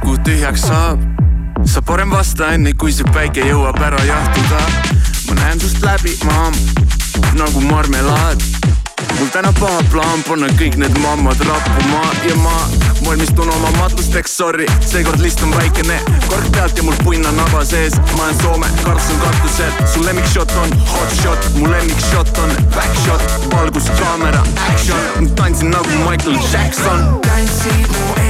aku tühjaks saab. sa parem vasta enne, kui see päike jõuab ära jahtuda. ma näen sust läbi, maam, nagu marmelaad. mul täna paha plaan panna kõik need mammad rappuma ja ma valmistun oma matusteks, sorry, seekord list on väikene, kork pealt ja mul punn on naba sees, ma olen Soome, karts on katusel, su lemmikshot on hot shot, mu lemmikshot on back shot, valgus, kaamera, action, tantsin nagu Michael Jackson. tantsid mu ees,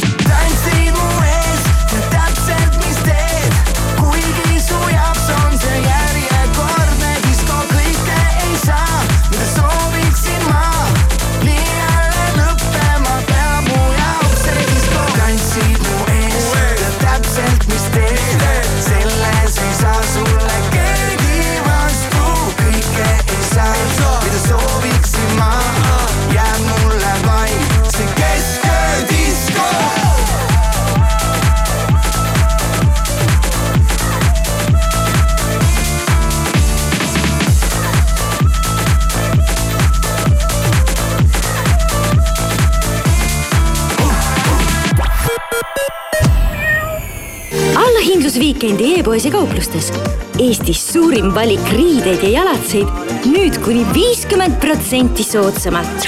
Weekend'i e-poes ja kauplustes. Eestis suurim valik riideid ja jalatseid nüüd kuni viiskümmend protsenti soodsamalt.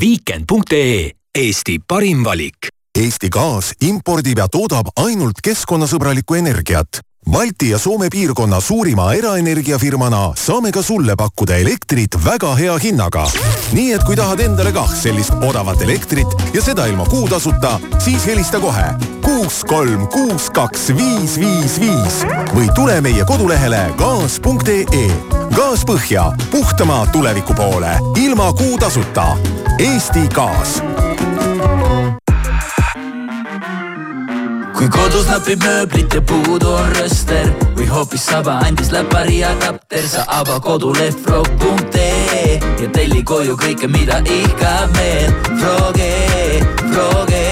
Weekend.ee, Eesti parim valik. Eesti Gaas impordib ja toodab ainult keskkonnasõbralikku energiat. Balti ja Soome piirkonna suurima eraenergiafirmana saame ka sulle pakkuda elektrit väga hea hinnaga. nii et kui tahad endale kah sellist odavat elektrit ja seda ilma kuutasuta, siis helista kohe kuus, kolm, kuus, kaks, viis, viis, viis või tule meie kodulehele gaas.ee. gaas põhja, puhtama tuleviku poole, ilma kuutasuta. Eesti Gaas kui kodus napib mööblit ja puudu on rööster või hoopis saba andis läpari adapter, sa ava koduleht frog.ee ja telli koju kõike, mida ihkab meel. Froge, Froge.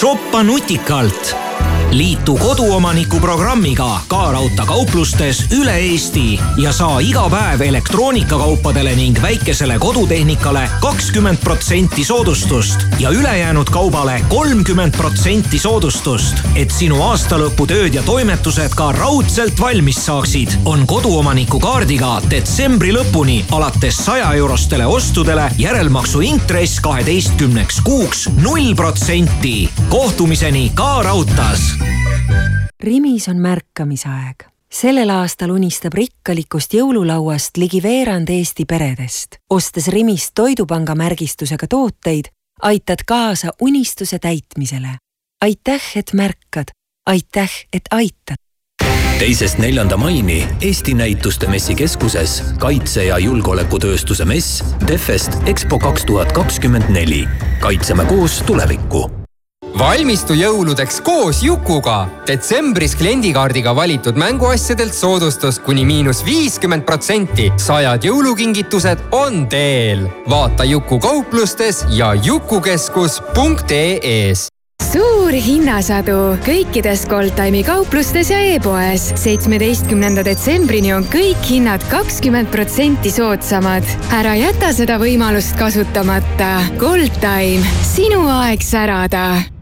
shoppa nutikalt liitu koduomaniku programmiga Ka Raudtee kauplustes üle Eesti ja saa iga päev elektroonikakaupadele ning väikesele kodutehnikale kakskümmend protsenti soodustust ja ülejäänud kaubale kolmkümmend protsenti soodustust. et sinu aastalõputööd ja toimetused ka raudselt valmis saaksid, on koduomaniku kaardiga detsembri lõpuni alates saja eurostele ostudele järelmaksu intress kaheteistkümneks kuuks null protsenti. kohtumiseni Ka Raudtees Rimis on märkamisaeg. sellel aastal unistab rikkalikust jõululauast ligi veerand Eesti peredest. ostes Rimist Toidupanga märgistusega tooteid, aitad kaasa unistuse täitmisele. aitäh, et märkad, aitäh, et aitad. teisest neljanda maini Eesti Näituste Messikeskuses kaitse- ja julgeolekutööstuse mess Defest EXPO kaks tuhat kakskümmend neli. kaitseme koos tulevikku valmistu jõuludeks koos Jukuga. detsembris kliendikaardiga valitud mänguasjadelt soodustus kuni miinus viiskümmend protsenti. sajad jõulukingitused on teel. vaata Juku kauplustes ja jukukeskus.ee-s suur hinnasadu kõikides Goldtime'i kauplustes ja e-poes. seitsmeteistkümnenda detsembrini on kõik hinnad kakskümmend protsenti soodsamad. ära jäta seda võimalust kasutamata. Goldtime, sinu aeg särada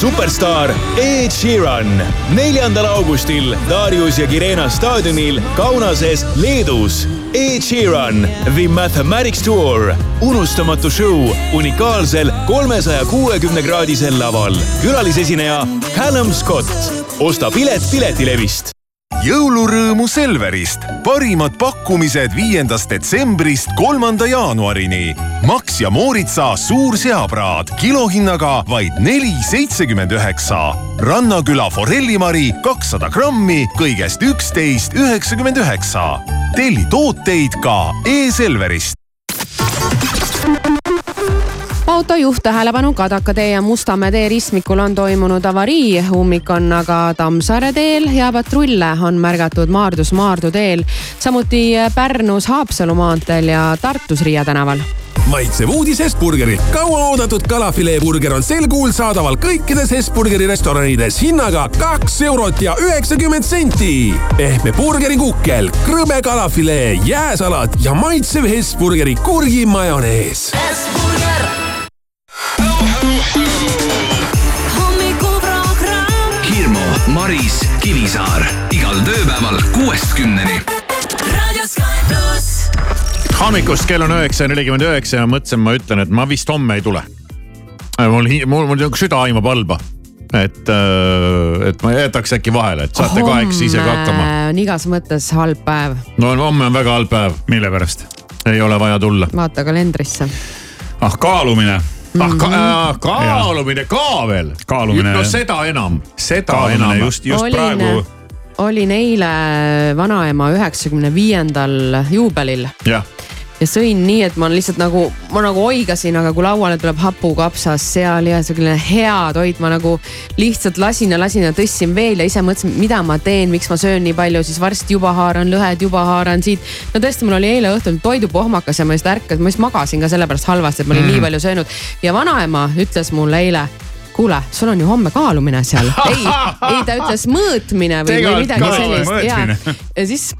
superstaar Ed Sheeran neljandal augustil Darius ja Kirena staadionil Kaunases, Leedus. Ed Sheeran, The Mathematics Tour, unustamatu show unikaalsel kolmesaja kuuekümne kraadisel laval. külalisesineja Callum Scott. osta pilet Piletilevist jõulurõõmu Selverist. parimad pakkumised viiendast detsembrist kolmanda jaanuarini. Max ja Mooritsa suur seapraad kilohinnaga vaid neli seitsekümmend üheksa. Rannaküla forellimari kakssada grammi kõigest üksteist üheksakümmend üheksa. telli tooteid ka e-Selverist autojuht tähelepanu, Kadaka tee ja Mustamäe tee ristmikul on toimunud avarii, ummik on aga Tammsaare teel ja patrulle on märgatud Maardus-Maardu teel, samuti Pärnus Haapsalu maanteel ja Tartus Riia tänaval maitsev uudis Hesburgerilt. kauaoodatud kalafileeburger on sel kuul saadaval kõikides Hesburgeri restoranides hinnaga kaks eurot ja üheksakümmend senti. pehme burgerikukkel, krõbe kalafilee, jääsalat ja maitsev Hesburgeri kurgimajonees. Hommikuprogramm. Hirmu, Maris, Kivisaar igal tööpäeval kuuest kümneni. raadio Sky pluss. hommikust kell on üheksa nelikümmend üheksa ja mõtlesin, ma ütlen, et ma vist homme ei tule. mul, mul, mul nagu süda aimab halba. et, et ma jätaks äkki vahele, et saate kaheksa ise ka hakkama. on igas mõttes halb päev. no homme on väga halb päev. mille pärast? ei ole vaja tulla. vaata kalendrisse. ah kaalumine ah ka, äh, kaalumine ka veel. kaalumine. no seda enam, seda kaalumine enam. just, just olin, praegu. olin eile vanaema üheksakümne viiendal juubelil jah ja sõin nii, et ma lihtsalt nagu, ma nagu oigasin, aga kui lauale tuleb hapukapsas, seal ja selline hea toit, ma nagu lihtsalt lasin ja lasin ja tõstsin veel ja ise mõtlesin, mida ma teen, miks ma söön nii palju, siis varsti juba haaran lõhed, juba haaran siit. no tõesti, mul oli eile õhtul toidupohmakas ja ma just ärkasin, ma just magasin ka sellepärast halvasti, et ma olin mm. nii palju söönud. ja vanaema ütles mulle eile kuule, sul on ju homme kaalumine seal. ei, ei ta ütles mõõtmine või, või midagi sellist ja, ja siis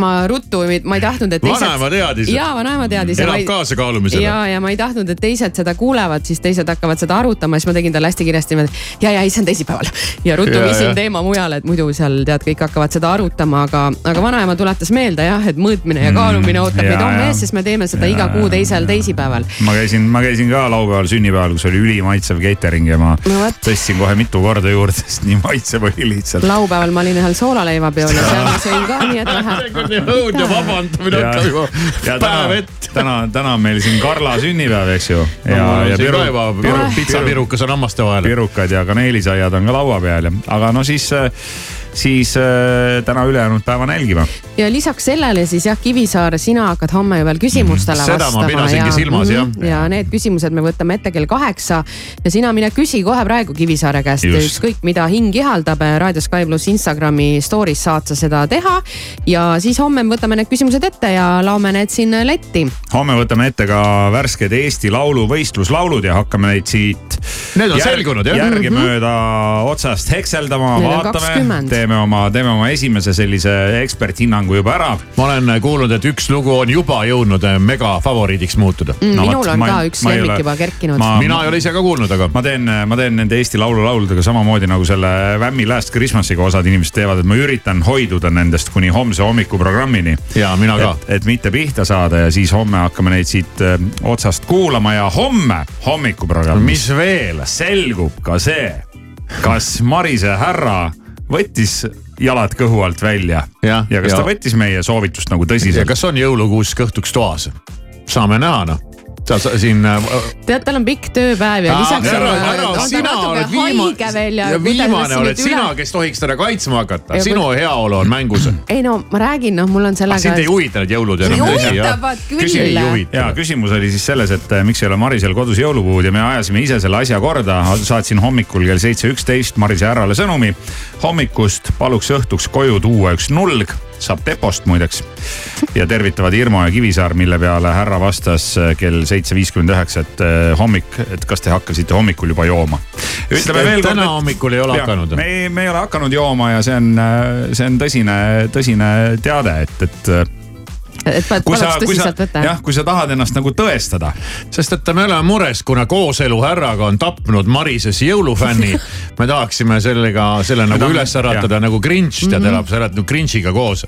ma ruttu, ma ei tahtnud, et teised. Vanaema teadis, ja vanaema teadis. Elab kaasakaalumisele. ja, ja ma ei tahtnud, et teised seda kuulevad, siis teised hakkavad seda arutama, siis ma tegin talle hästi kiiresti niimoodi. ja, ja ei, see on teisipäeval ja ruttu viisin teema mujale, et muidu seal tead, kõik hakkavad seda arutama, aga, aga vanaema tuletas meelde jah, et mõõtmine ja kaalumine ootab Mm, meid homme ees, sest me teeme seda Ja, iga kuu teisel teisipäeval. ma käisin, ma käisin ka laupäeval sünnipäeval, kus oli ülimaitsev catering ja ma No vot. tõstsin kohe mitu korda juurde, sest nii maitsev oli lihtsalt. laupäeval ma olin ühel soolaleivapeol ja seal ma sõin ka nii, et vähe. Õudne vabandamine hakkab juba ja päev täna ette., täna, täna on meil siin Karla sünnipäev, eks ju. ja, ja piru, piru, pitsapirukas on hammaste vahel. pirukad ja kaneelisaiad on ka laua peal ja, aga no siis, siis äh, täna ülejäänud päeva nälgima. ja lisaks sellele siis jah, Kivisaar, sina hakkad homme ju veel küsimustele Mhm. Seda ma vastama. pidasingi silmas, jah. ja need küsimused me võtame ette kell kaheksa ja sina mine küsi kohe praegu Kivisaare käest ükskõik mida hing ihaldab. raadio Sky pluss Instagrami story's saad sa seda teha ja siis homme me võtame need küsimused ette ja laome need siin letti. homme võtame ette ka värsked Eesti Laulu võistluslaulud ja hakkame neid siit. Need on selgunud, jah? järgemööda otsast hekseldama, Neid on vaatame 20., teeme oma, teeme oma esimese sellise eksperthinnangu juba ära. ma olen kuulnud, et üks lugu on juba jõudnud eh, megafavoriidiks muutuda. Mm, minul on ka üks lemmik juba kerkinud. mina ei ole ise ka kuulnud, aga. ma teen, ma teen nende Eesti Laulu lauludega samamoodi nagu selle Whammy Last Christmas'iga osad inimesed teevad, et ma üritan hoiduda nendest kuni homse hommikuprogrammini. ja mina ka. et, et mitte pihta saada ja siis homme hakkame neid siit äh, otsast kuulama ja homme hommikuprogrammis. mis veel? selgub ka see, kas Marise härra võttis jalad kõhu alt välja ja, ja kas ja. ta võttis meie soovitust nagu ja tõsiselt. kas on jõulukuusk õhtuks toas? saame näha noh. Sa sa- siin äh, tead, tal on pikk tööpäev ja lisaks ära, ära, sina oled natuke viima- haige veel ja. viimane oled sina, kes tohiks teda kaitsma hakata, sinu heaolu on mängus. ei no ma räägin, noh, mul on sellega. sind ei huvita need jõulud enam huvitavad küll. ei huvita. ja küsimus oli siis selles, et äh, miks ei ole Marisel kodus jõulupuud ja me ajasime ise selle asja korda. saatsin hommikul kell seitse üksteist Marise härrale sõnumi. hommikust paluks õhtuks koju tuua üks nulg, saab depost muideks. ja tervitavad Irmo ja Kivisaar, mille peale härra vastas äh, kell seitse viiskümmend üheksa, et äh, hommik, et kas te hakkasite hommikul juba jooma. ütleme veel täna kord, hommikul ei ole Jaa, hakanud. me ei, me ei ole hakanud jooma ja see on, see on tõsine, tõsine teade, et, et et kui sa kui sa tõsiselt, võtta. jah, kui sa tahad ennast nagu tõestada, sest et me oleme mures, kuna kooselu härraga on tapnud Marises jõulufänni. me tahaksime sellega, selle nagu üles äratada nagu Grinch, tead Mhm. elab, sa elad nagu Grinchiga koos.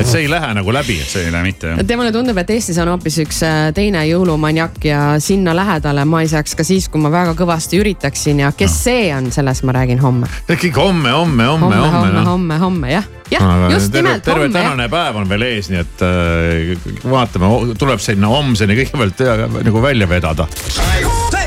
et see ei lähe nagu läbi. see ei lähe mitte temale tundub, et Eestis on hoopis üks äh, teine jõulumaniak ja sinna lähedale ma ei saaks ka siis, kui ma väga kõvasti üritaksin ja kes see on, sellest ma räägin homme. kõik homme, homme, homme, homme, homme homme, noh. homme, jah, jah, just terve, nimelt terve tänane päev on veel ees, nii et äh, vaatame, tuleb sinna homseni kõigepealt nagu välja vedada.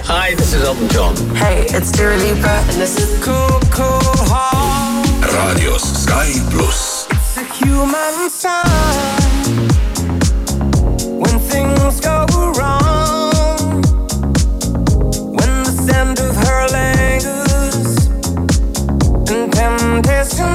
Hi, this is Elton John. Hey, it's Dua Lipa, and this is Cool Cool Heart. raadios Sky pluss. It's a human sign when things go wrong. When the scent of her lingers and temptation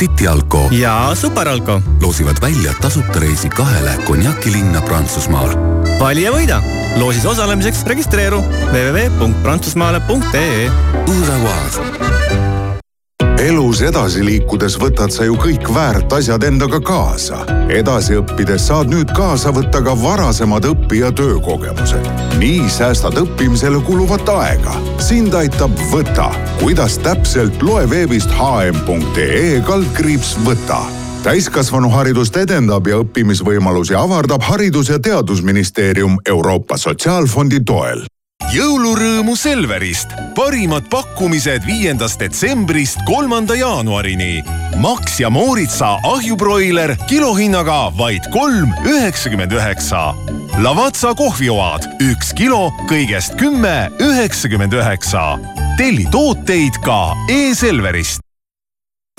City Alko ja Super Alko loosivad välja tasuta reisi kahele konjakilinna Prantsusmaal. vali ja võida. loosis osalemiseks registreeru www.prantsusmaale.ee. elus edasi liikudes võtad sa ju kõik väärt asjad endaga kaasa. edasi õppides saad nüüd kaasa võtta ka varasemad õpi- ja töökogemused. nii säästad õppimisele kuluvat aega. sind aitab Võta. kuidas täpselt, loe veebist hm.ee kaldkriips Võta täiskasvanuharidust edendab ja õppimisvõimalusi avardab Haridus- ja Teadusministeerium Euroopa Sotsiaalfondi toel jõulurõõmu Selverist. parimad pakkumised viiendast detsembrist kolmanda jaanuarini. Max ja Mooritsa ahjubroiler kilohinnaga vaid kolm üheksakümmend üheksa. Lavazza kohvioad üks kilo kõigest kümme üheksakümmend üheksa. telli tooteid ka e-Selverist.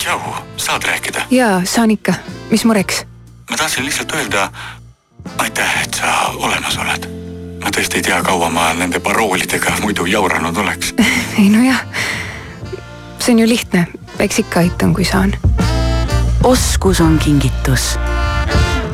tšau, saad rääkida? jaa, saan ikka. mis mureks? ma tahtsin lihtsalt öelda aitäh, et sa olemas oled. Ma tõesti ei tea, kaua ma nende paroolidega muidu jauranud oleks. ei nojah, see on ju lihtne, eks ikka aitan, kui saan. oskus on kingitus.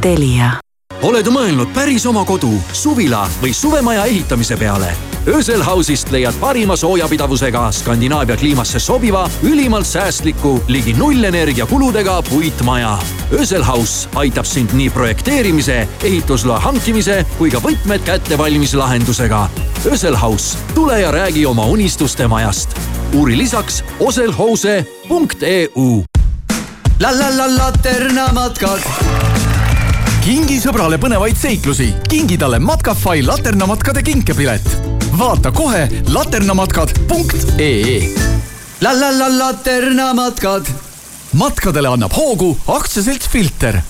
Telia oled mõelnud päris oma kodu, suvila või suvemaja ehitamise peale? Ösel House'ist leiad parima soojapidavusega Skandinaavia kliimasse sobiva, ülimalt säästliku, ligi nullenergia kuludega puitmaja. Ösel House aitab sind nii projekteerimise, ehitusloa hankimise kui ka võtmed kätte valmislahendusega. Ösel House, tule ja räägi oma unistuste majast. uuri lisaks oselhouse.eu. la la la Laterna matkad kingi sõbrale põnevaid seiklusi, kingi talle Matkafai laternamatkade kinkepilet. Vaata kohe laternamatkad.ee. la la la Laterna matkad. matkadele annab hoogu aktsiaselts Filter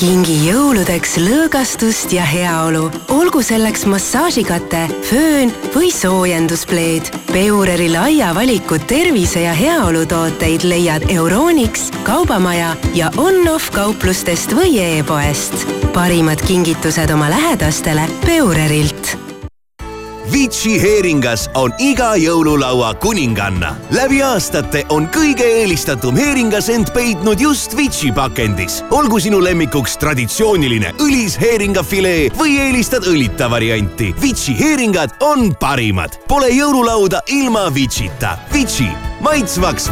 kingi jõuludeks lõõgastust ja heaolu, olgu selleks massaažikate, föön või soojenduspleed. Peureri laia valiku tervise ja heaolu tooteid leiad Euronix, Kaubamaja ja On-Off kauplustest või e-poest. parimad kingitused oma lähedastele Peurerilt Vichy heeringas on iga jõululaua kuninganna. läbi aastate on kõige eelistatum heeringas end peitnud just Vichy pakendis. olgu sinu lemmikuks traditsiooniline õlis heeringafilee või eelistad õlita varianti. Vichy heeringad on parimad. Pole jõululauda ilma Vichyta. Vichy, maitsvaks vaid